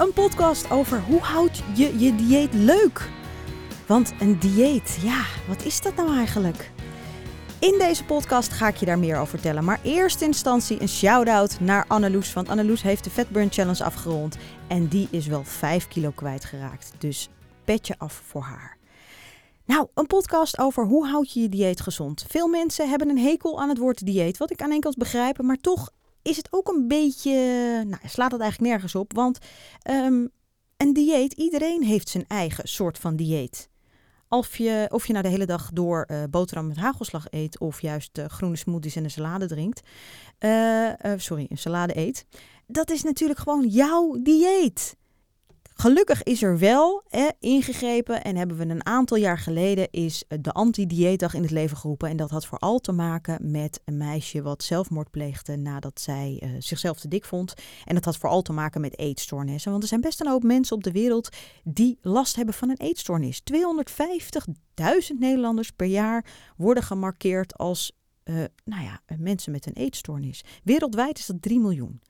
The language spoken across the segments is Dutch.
Een podcast over hoe houd je je dieet leuk. Want een dieet, ja, wat is dat nou eigenlijk? In deze podcast ga ik je daar meer over vertellen. Maar eerst in instantie een shout-out naar Anneloes. Want Anneloes heeft de Fatburn Challenge afgerond. En die is wel 5 kilo kwijtgeraakt. Dus petje af voor haar. Nou, een podcast over hoe houd je je dieet gezond. Veel mensen hebben een hekel aan het woord dieet, wat ik aan enkels begrijp, maar toch is het ook een beetje, nou, slaat het eigenlijk nergens op, want um, een dieet, iedereen heeft zijn eigen soort van dieet. Of je, of je nou de hele dag door uh, boterham met hagelslag eet of juist uh, groene smoothies en een salade drinkt. Uh, sorry, een salade eet. Dat is natuurlijk gewoon jouw dieet. Gelukkig is er wel ingegrepen en hebben we een aantal jaar geleden is de anti-dieetdag in het leven geroepen. En dat had vooral te maken met een meisje wat zelfmoord pleegde nadat zij uh, zichzelf te dik vond. En dat had vooral te maken met eetstoornissen. Want er zijn best een hoop mensen op de wereld die last hebben van een eetstoornis. 250.000 Nederlanders per jaar worden gemarkeerd als uh, nou ja, mensen met een eetstoornis. Wereldwijd is dat 3 miljoen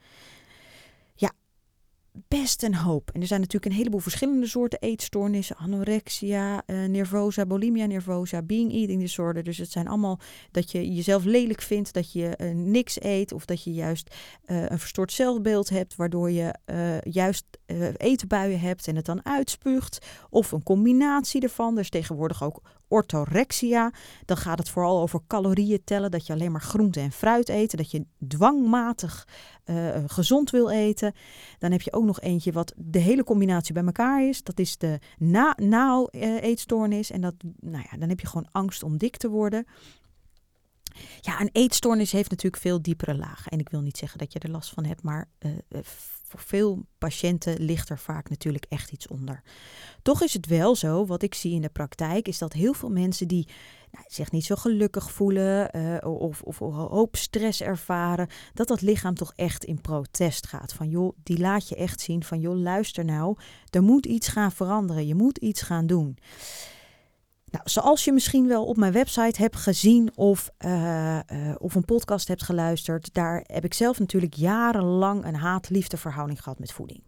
best een hoop. En er zijn natuurlijk een heleboel verschillende soorten eetstoornissen. Anorexia, uh, nervosa, bulimia nervosa, being eating disorder. Dus het zijn allemaal dat je jezelf lelijk vindt, dat je uh, niks eet. Of dat je juist uh, een verstoord zelfbeeld hebt, waardoor je juist etenbuien hebt en het dan uitspuugt. Of een combinatie ervan. Er is tegenwoordig ook orthorexia. Dan gaat het vooral over calorieën tellen, dat je alleen maar groente en fruit eet, dat je dwangmatig uh, gezond wil eten. Dan heb je ook nog eentje wat de hele combinatie bij elkaar is. Dat is de na-eetstoornis. en dat, nou ja, dan heb je gewoon angst om dik te worden. Ja, een eetstoornis heeft natuurlijk veel diepere lagen. En ik wil niet zeggen dat je er last van hebt, maar uh, voor veel patiënten ligt er vaak natuurlijk echt iets onder. Toch is het wel zo, wat ik zie in de praktijk, is dat heel veel mensen die nou, zich niet zo gelukkig voelen uh, of, of, of hoop stress ervaren, dat dat lichaam toch echt in protest gaat. Van joh, die laat je echt zien van joh, luister nou, er moet iets gaan veranderen, je moet iets gaan doen. Nou, zoals je misschien wel op mijn website hebt gezien of, uh, uh, of een podcast hebt geluisterd, daar heb ik zelf natuurlijk jarenlang een haat-liefde verhouding gehad met voeding.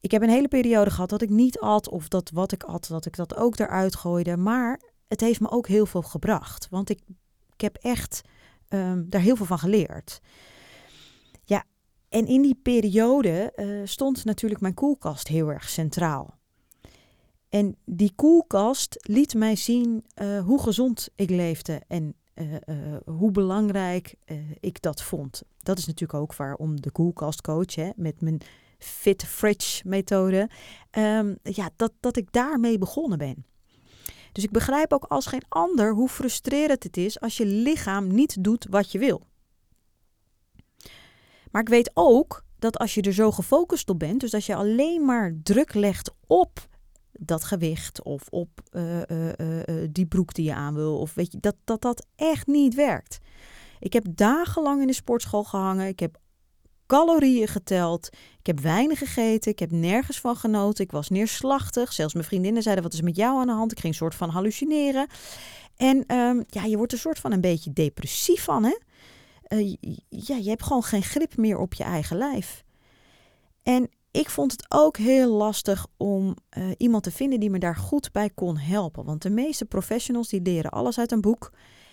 Ik heb een hele periode gehad dat ik niet at of dat wat ik at, dat ik dat ook eruit gooide. Maar het heeft me ook heel veel gebracht, want ik, ik heb echt um, daar heel veel van geleerd. Ja, en in die periode uh, stond natuurlijk mijn koelkast heel erg centraal. En die koelkast liet mij zien uh, hoe gezond ik leefde en uh, uh, hoe belangrijk ik dat vond. Dat is natuurlijk ook waarom de koelkastcoach met mijn Fit Fridge methode, um, ja, dat, dat ik daarmee begonnen ben. Dus ik begrijp ook als geen ander hoe frustrerend het is als je lichaam niet doet wat je wil. Maar ik weet ook dat als je er zo gefocust op bent, dus als je alleen maar druk legt op dat gewicht of op uh, uh, uh, die broek die je aan wil. Of weet je, dat, dat dat echt niet werkt. Ik heb dagenlang in de sportschool gehangen. Ik heb calorieën geteld. Ik heb weinig gegeten. Ik heb nergens van genoten. Ik was neerslachtig. Zelfs mijn vriendinnen zeiden: Wat is met jou aan de hand? Ik ging een soort van hallucineren. En um, ja, je wordt een soort van een beetje depressief van, hè? Ja, je hebt gewoon geen grip meer op je eigen lijf. En ik vond het ook heel lastig om uh, iemand te vinden die me daar goed bij kon helpen. Want de meeste professionals die leren alles uit een boek.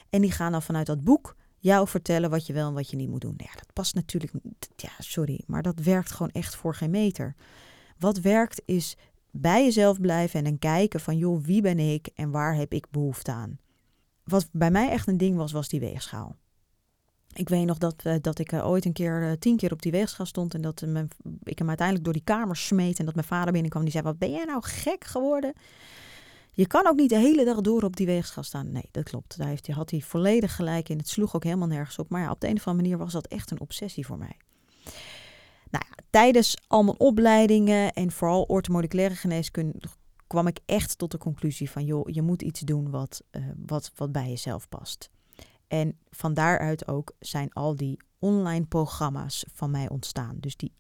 En die gaan dan vanuit dat boek jou vertellen wat je wel en wat je niet moet doen. Nou dat past natuurlijk. Ja, sorry, maar dat werkt gewoon echt voor geen meter. Wat werkt is bij jezelf blijven en dan kijken van joh, wie ben ik en waar heb ik behoefte aan. Wat bij mij echt een ding was, was die weegschaal. Ik weet nog dat, uh, dat ik uh, ooit een keer uh, tien keer op die weegschaal stond. En dat mijn, ik hem uiteindelijk door die kamer smeet. En dat mijn vader binnenkwam. Die zei, wat ben jij nou gek geworden? Je kan ook niet de hele dag door op die weegschaal staan. Nee, dat klopt. Daar heeft, had hij volledig gelijk in. Het sloeg ook helemaal nergens op. Maar ja, op de een of andere manier was dat echt een obsessie voor mij. Nou ja, tijdens al mijn opleidingen en vooral orthomoleculaire geneeskunde kwam ik echt tot de conclusie van... joh, je moet iets doen wat, wat, wat bij jezelf past. En van daaruit ook zijn al die online programma's van mij ontstaan. Dus die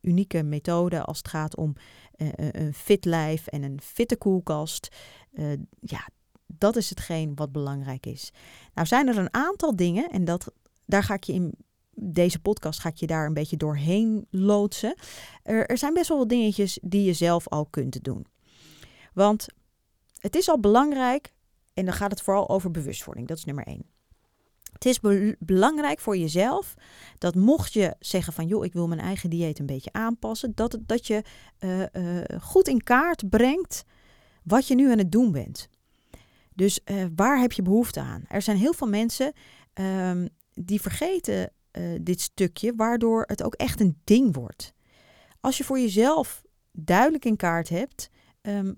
unieke methode als het gaat om uh, een fit lijf en een fitte koelkast. Uh, ja, dat is hetgeen wat belangrijk is. Nou zijn er een aantal dingen en dat, daar ga ik je in deze podcast ga ik je daar een beetje doorheen loodsen. Er, er zijn best wel wat dingetjes die je zelf al kunt doen. Want het is al belangrijk, en dan gaat het vooral over bewustwording. Dat is nummer één. Het is belangrijk voor jezelf dat mocht je zeggen van joh, ik wil mijn eigen dieet een beetje aanpassen, dat, het, dat je uh, uh, goed in kaart brengt wat je nu aan het doen bent. Dus uh, waar heb je behoefte aan? Er zijn heel veel mensen um, die vergeten dit stukje, waardoor het ook echt een ding wordt. Als je voor jezelf duidelijk in kaart hebt um,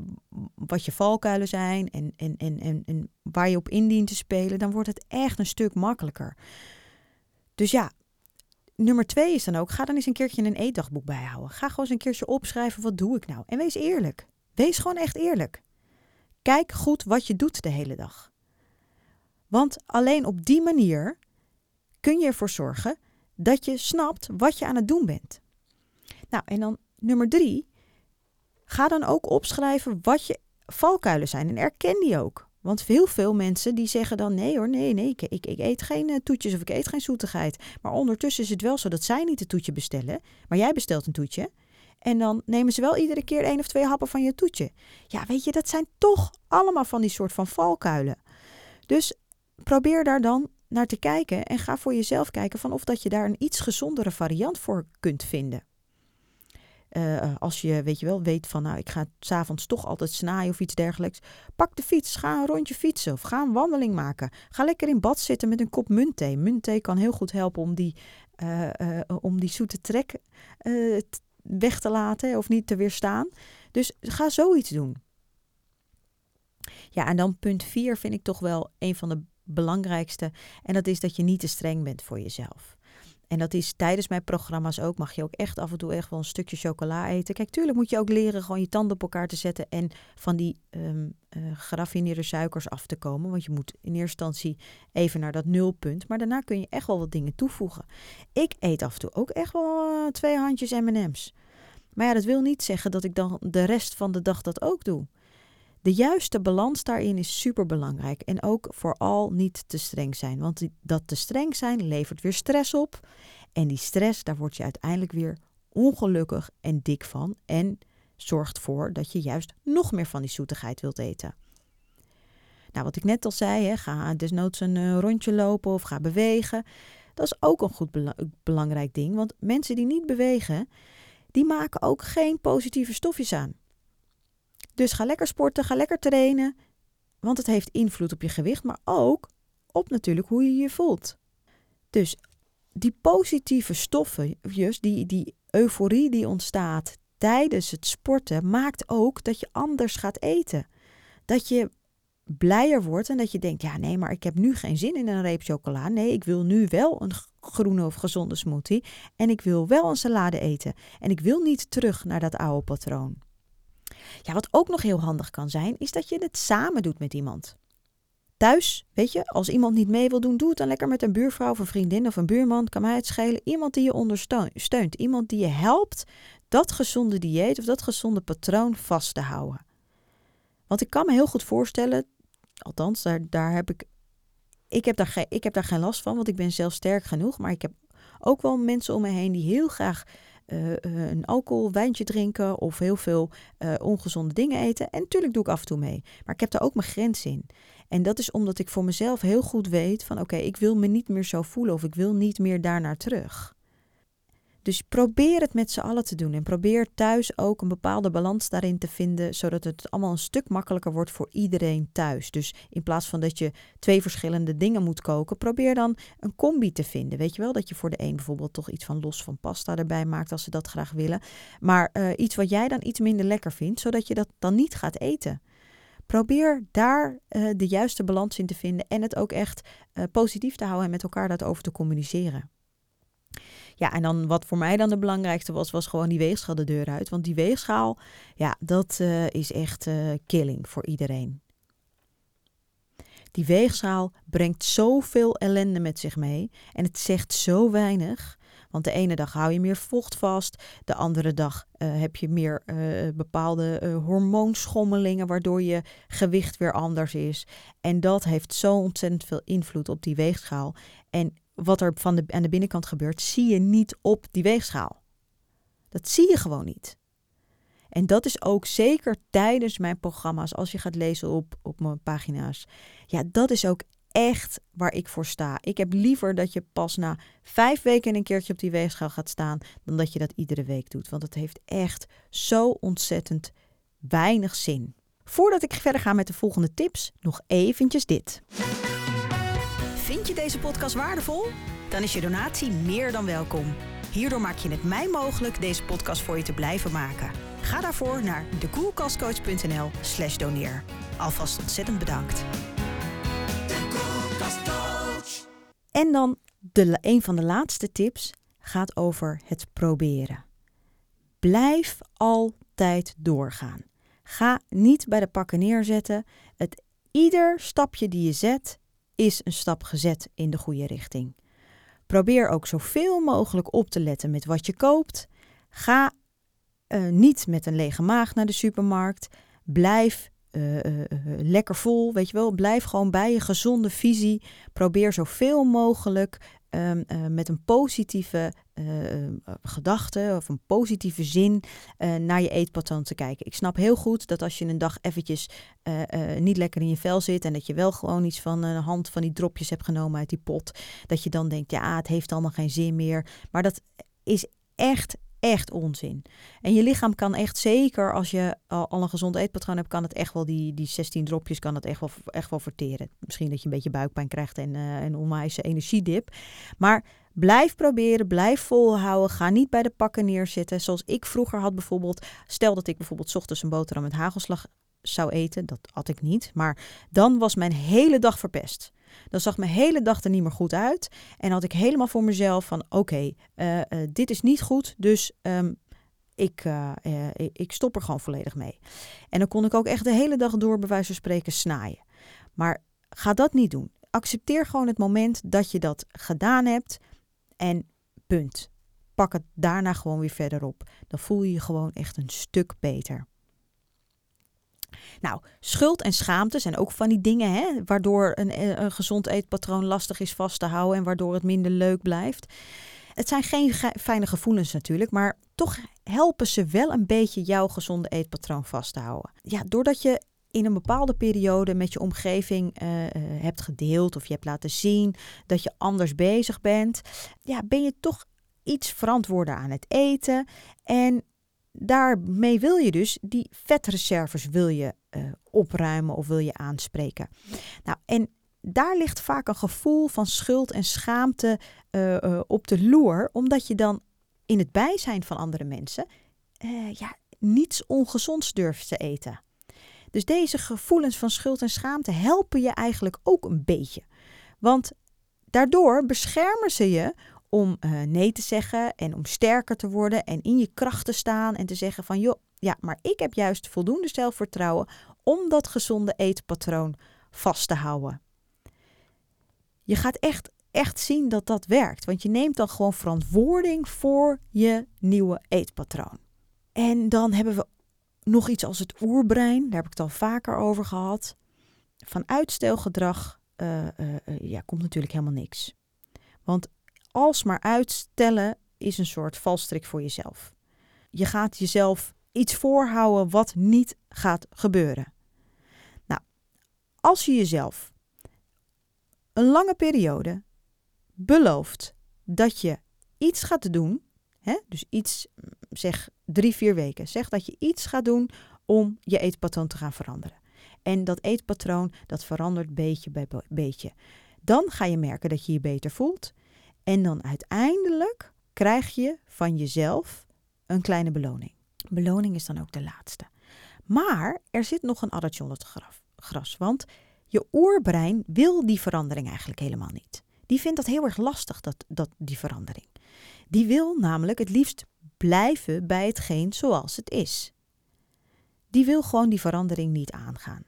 wat je valkuilen zijn en, en, en, en, en waar je op indient te spelen, dan wordt het echt een stuk makkelijker. Dus ja, nummer twee is dan ook, ga dan eens een keertje een eetdagboek bijhouden. Ga gewoon eens een keertje opschrijven, wat doe ik nou? En wees eerlijk. Wees gewoon echt eerlijk. Kijk goed wat je doet de hele dag. Want alleen op die manier kun je ervoor zorgen dat je snapt wat je aan het doen bent. Nou, en dan nummer drie. Ga dan ook opschrijven wat je valkuilen zijn en erken die ook. Want heel veel mensen die zeggen dan nee hoor, nee, nee, ik, ik, ik eet geen uh, toetjes of ik eet geen zoetigheid. Maar ondertussen is het wel zo dat zij niet het toetje bestellen, maar jij bestelt een toetje. En dan nemen ze wel iedere keer één of twee happen van je toetje. Ja, weet je, dat zijn toch allemaal van die soort van valkuilen. Dus probeer daar dan naar te kijken en ga voor jezelf kijken van of dat je daar een iets gezondere variant voor kunt vinden. Uh, als je, weet je wel, weet van, nou, ik ga s'avonds toch altijd snaaien of iets dergelijks. Pak de fiets, ga een rondje fietsen of ga een wandeling maken. Ga lekker in bad zitten met een kop muntthee. Muntthee kan heel goed helpen om die, uh, uh, om die zoete trek weg te laten of niet te weerstaan. Dus ga zoiets doen. Ja, en dan punt 4 vind ik toch wel een van de belangrijkste. En dat is dat je niet te streng bent voor jezelf. En dat is tijdens mijn programma's ook. Mag je ook echt af en toe echt wel een stukje chocola eten. Kijk, tuurlijk moet je ook leren gewoon je tanden op elkaar te zetten. En van die um, geraffineerde suikers af te komen. Want je moet in eerste instantie even naar dat nulpunt. Maar daarna kun je echt wel wat dingen toevoegen. Ik eet af en toe ook echt wel uh, twee handjes M&M's. Maar ja, dat wil niet zeggen dat ik dan de rest van de dag dat ook doe. De juiste balans daarin is super belangrijk. En ook vooral niet te streng zijn. Want dat te streng zijn levert weer stress op. En die stress, daar word je uiteindelijk weer ongelukkig en dik van. En zorgt voor dat je juist nog meer van die zoetigheid wilt eten. Nou, wat ik net al zei, hè, ga desnoods een uh, rondje lopen of ga bewegen. Dat is ook een goed belangrijk ding. Want mensen die niet bewegen, die maken ook geen positieve stofjes aan. Dus ga lekker sporten, ga lekker trainen. Want het heeft invloed op je gewicht, maar ook op natuurlijk hoe je je voelt. Dus die positieve stoffen, die, die euforie die ontstaat tijdens het sporten, maakt ook dat je anders gaat eten. Dat je blijer wordt en dat je denkt: ja, nee, maar ik heb nu geen zin in een reep chocola. Nee, ik wil nu wel een groene of gezonde smoothie. En ik wil wel een salade eten. En ik wil niet terug naar dat oude patroon. Ja, wat ook nog heel handig kan zijn, is dat je het samen doet met iemand. Thuis, weet je, als iemand niet mee wil doen, doe het dan lekker met een buurvrouw of een vriendin of een buurman. Kan mij het schelen. Iemand die je ondersteunt. Iemand die je helpt dat gezonde dieet of dat gezonde patroon vast te houden. Want ik kan me heel goed voorstellen, althans, daar, daar heb ik. Ik heb, daar ik heb daar geen last van, want ik ben zelf sterk genoeg. Maar ik heb ook wel mensen om me heen die heel graag uh, een alcohol, wijntje drinken of heel veel uh, ongezonde dingen eten. En natuurlijk doe ik af en toe mee. Maar ik heb daar ook mijn grens in. En dat is omdat ik voor mezelf heel goed weet van oké, ik wil me niet meer zo voelen of ik wil niet meer daarnaar terug. Dus probeer het met z'n allen te doen en probeer thuis ook een bepaalde balans daarin te vinden, zodat het allemaal een stuk makkelijker wordt voor iedereen thuis. Dus in plaats van dat je twee verschillende dingen moet koken, probeer dan een combi te vinden. Weet je wel, dat je voor de een bijvoorbeeld toch iets van los van pasta erbij maakt als ze dat graag willen, maar uh, iets wat jij dan iets minder lekker vindt, zodat je dat dan niet gaat eten. Probeer daar uh, de juiste balans in te vinden en het ook echt uh, positief te houden en met elkaar daarover te communiceren. Ja, en dan wat voor mij dan de belangrijkste was, was gewoon die weegschaal de deur uit. Want die weegschaal, ja, dat uh, is echt uh, killing voor iedereen. Die weegschaal brengt zoveel ellende met zich mee en het zegt zo weinig. Want de ene dag hou je meer vocht vast, de andere dag uh, heb je meer bepaalde hormoonschommelingen, waardoor je gewicht weer anders is. En dat heeft zo ontzettend veel invloed op die weegschaal. En wat er van de, aan de binnenkant gebeurt, zie je niet op die weegschaal. Dat zie je gewoon niet. En dat is ook zeker tijdens mijn programma's, als je gaat lezen op, op mijn pagina's. Ja, dat is ook echt waar ik voor sta. Ik heb liever dat je pas na vijf weken een keertje op die weegschaal gaat staan, dan dat je dat iedere week doet. Want het heeft echt zo ontzettend weinig zin. Voordat ik verder ga met de volgende tips, nog eventjes dit. Vind je deze podcast waardevol? Dan is je donatie meer dan welkom. Hierdoor maak je het mij mogelijk deze podcast voor je te blijven maken. Ga daarvoor naar dekoelkastcoach.nl slash doneer. Alvast ontzettend bedankt. En dan de, een van de laatste tips gaat over het proberen. Blijf altijd doorgaan. Ga niet bij de pakken neerzetten. Het, ieder stapje die je zet is een stap gezet in de goede richting. Probeer ook zoveel mogelijk op te letten met wat je koopt. Ga uh, niet met een lege maag naar de supermarkt. Blijf uh, uh, lekker vol, weet je wel. Blijf gewoon bij je gezonde visie. Probeer zoveel mogelijk um, met een positieve gedachte of een positieve zin naar je eetpatroon te kijken. Ik snap heel goed dat als je een dag eventjes niet lekker in je vel zit en dat je wel gewoon iets van een hand van die dropjes hebt genomen uit die pot, dat je dan denkt, ja, het heeft allemaal geen zin meer. Maar dat is echt, echt onzin. En je lichaam kan echt zeker, als je al, een gezond eetpatroon hebt, kan het echt wel die, die 16 dropjes kan het echt wel, echt wel verteren. Misschien dat je een beetje buikpijn krijgt en een onwijze energiedip. Maar blijf proberen, blijf volhouden. Ga niet bij de pakken neerzitten. Zoals ik vroeger had bijvoorbeeld. Stel dat ik bijvoorbeeld ochtends een boterham met hagelslag zou eten. Dat had ik niet. Maar dan was mijn hele dag verpest. Dan zag mijn hele dag er niet meer goed uit. En had ik helemaal voor mezelf van oké, uh, uh, dit is niet goed. Dus um, ik, uh, ik stop er gewoon volledig mee. En dan kon ik ook echt de hele dag door bij wijze van spreken snaaien. Maar ga dat niet doen. Accepteer gewoon het moment dat je dat gedaan hebt. En punt. Pak het daarna gewoon weer verder op. Dan voel je je gewoon echt een stuk beter. Nou, schuld en schaamte zijn ook van die dingen hè, waardoor een, een gezond eetpatroon lastig is vast te houden en waardoor het minder leuk blijft. Het zijn geen fijne gevoelens natuurlijk, maar toch helpen ze wel een beetje jouw gezonde eetpatroon vast te houden. Ja, doordat je in een bepaalde periode met je omgeving uh, uh, hebt gedeeld of je hebt laten zien dat je anders bezig bent, ja, ben je toch iets verantwoorder aan het eten. En daarmee wil je dus die vetreserves wil je uh, opruimen of wil je aanspreken. Nou, en daar ligt vaak een gevoel van schuld en schaamte op de loer, omdat je dan in het bijzijn van andere mensen ja, niets ongezonds durft te eten. Dus deze gevoelens van schuld en schaamte helpen je eigenlijk ook een beetje. Want daardoor beschermen ze je om uh, nee te zeggen en om sterker te worden en in je kracht te staan en te zeggen van joh, ja, maar ik heb juist voldoende zelfvertrouwen om dat gezonde eetpatroon vast te houden. Je gaat echt, echt zien dat dat werkt, want je neemt dan gewoon verantwoording voor je nieuwe eetpatroon. En dan hebben we nog iets als het oerbrein, daar heb ik het al vaker over gehad. Van uitstelgedrag uh, uh, ja, komt natuurlijk helemaal niks. Want alsmaar uitstellen is een soort valstrik voor jezelf. Je gaat jezelf iets voorhouden wat niet gaat gebeuren. Nou, als je jezelf een lange periode belooft dat je iets gaat doen, hè, dus iets, zeg drie, vier weken, zeg dat je iets gaat doen om je eetpatroon te gaan veranderen. En dat eetpatroon, dat verandert beetje bij beetje. Dan ga je merken dat je je beter voelt. En dan uiteindelijk krijg je van jezelf een kleine beloning. Beloning is dan ook de laatste. Maar er zit nog een addertje onder het gras. Want je oerbrein wil die verandering eigenlijk helemaal niet. Die vindt dat heel erg lastig, dat, dat, die verandering. Die wil namelijk het liefst blijven bij hetgeen zoals het is. Die wil gewoon die verandering niet aangaan.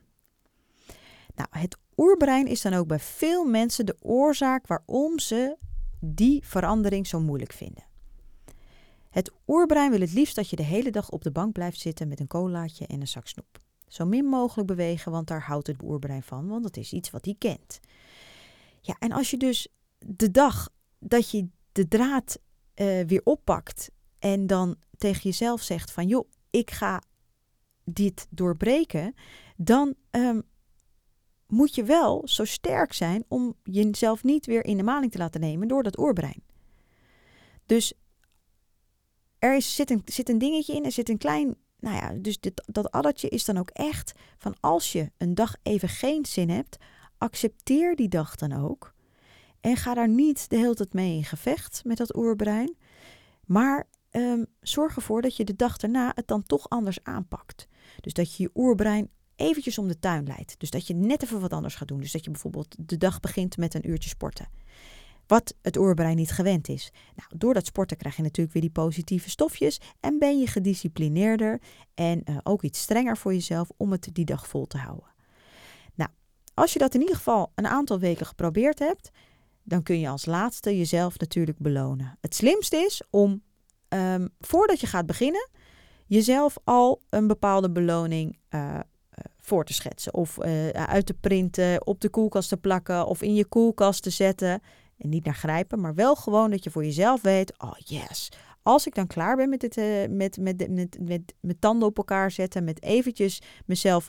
Nou, het oerbrein is dan ook bij veel mensen de oorzaak waarom ze die verandering zo moeilijk vinden. Het oerbrein wil het liefst dat je de hele dag op de bank blijft zitten met een colaatje en een zak snoep. Zo min mogelijk bewegen, want daar houdt het oerbrein van, want dat is iets wat hij kent. Ja, en als je dus de dag dat je de draad uh, weer oppakt en dan tegen jezelf zegt van joh, ik ga dit doorbreken, dan um, moet je wel zo sterk zijn om jezelf niet weer in de maling te laten nemen door dat oerbrein. Dus er is, zit, een, zit een dingetje in, er zit een klein, nou ja, dus dit, dat addertje is dan ook echt van als je een dag even geen zin hebt, accepteer die dag dan ook. En ga daar niet de hele tijd mee in gevecht met dat oerbrein. Maar um, zorg ervoor dat je de dag daarna het dan toch anders aanpakt. Dus dat je je oerbrein eventjes om de tuin leidt. Dus dat je net even wat anders gaat doen. Dus dat je bijvoorbeeld de dag begint met een uurtje sporten. Wat het oerbrein niet gewend is. Nou, door dat sporten krijg je natuurlijk weer die positieve stofjes. En ben je gedisciplineerder en uh, ook iets strenger voor jezelf om het die dag vol te houden. Nou, als je dat in ieder geval een aantal weken geprobeerd hebt, dan kun je als laatste jezelf natuurlijk belonen. Het slimste is om um, voordat je gaat beginnen, jezelf al een bepaalde beloning uh, voor te schetsen. Of uh, uit te printen, op de koelkast te plakken of in je koelkast te zetten. En niet naar grijpen, maar wel gewoon dat je voor jezelf weet: oh yes. Als ik dan klaar ben met, uh, met, met, met, met, met tanden op elkaar zetten, met eventjes mezelf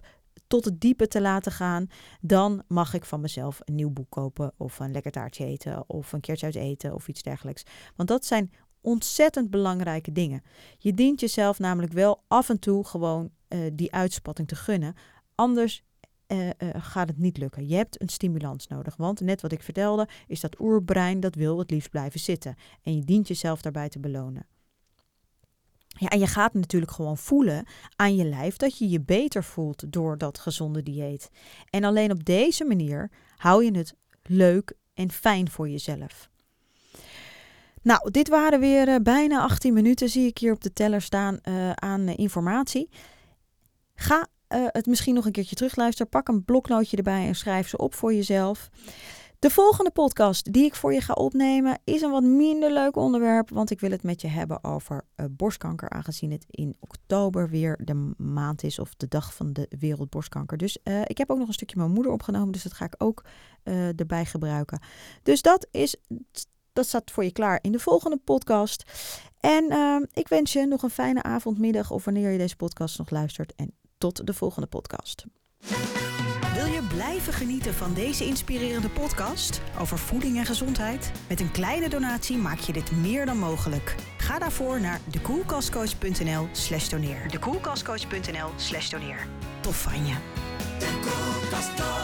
tot het diepe te laten gaan, dan mag ik van mezelf een nieuw boek kopen of een lekker taartje eten of een keertje uit eten of iets dergelijks. Want dat zijn ontzettend belangrijke dingen. Je dient jezelf namelijk wel af en toe gewoon uh, die uitspatting te gunnen. Anders uh, uh, gaat het niet lukken. Je hebt een stimulans nodig. Want net wat ik vertelde, is dat oerbrein dat wil het liefst blijven zitten. En je dient jezelf daarbij te belonen. Ja, en je gaat natuurlijk gewoon voelen aan je lijf dat je je beter voelt door dat gezonde dieet. En alleen op deze manier hou je het leuk en fijn voor jezelf. Nou, dit waren weer uh, bijna 18 minuten, zie ik hier op de teller staan, uh, aan uh, informatie. Ga het misschien nog een keertje terugluisteren. Pak een bloknootje erbij en schrijf ze op voor jezelf. De volgende podcast die ik voor je ga opnemen is een wat minder leuk onderwerp, want ik wil het met je hebben over borstkanker, aangezien het in oktober weer de maand is of de dag van de wereldborstkanker. Dus ik heb ook nog een stukje mijn moeder opgenomen, dus dat ga ik ook erbij gebruiken. Dus dat is dat staat voor je klaar in de volgende podcast. En uh, ik wens je nog een fijne avond, middag of wanneer je deze podcast nog luistert. En tot de volgende podcast. Blijven genieten van deze inspirerende podcast over voeding en gezondheid? Met een kleine donatie maak je dit meer dan mogelijk. Ga daarvoor naar dekoelkastcoach.nl slash doneer. dekoelkastcoach.nl slash doneer. Tof van je. De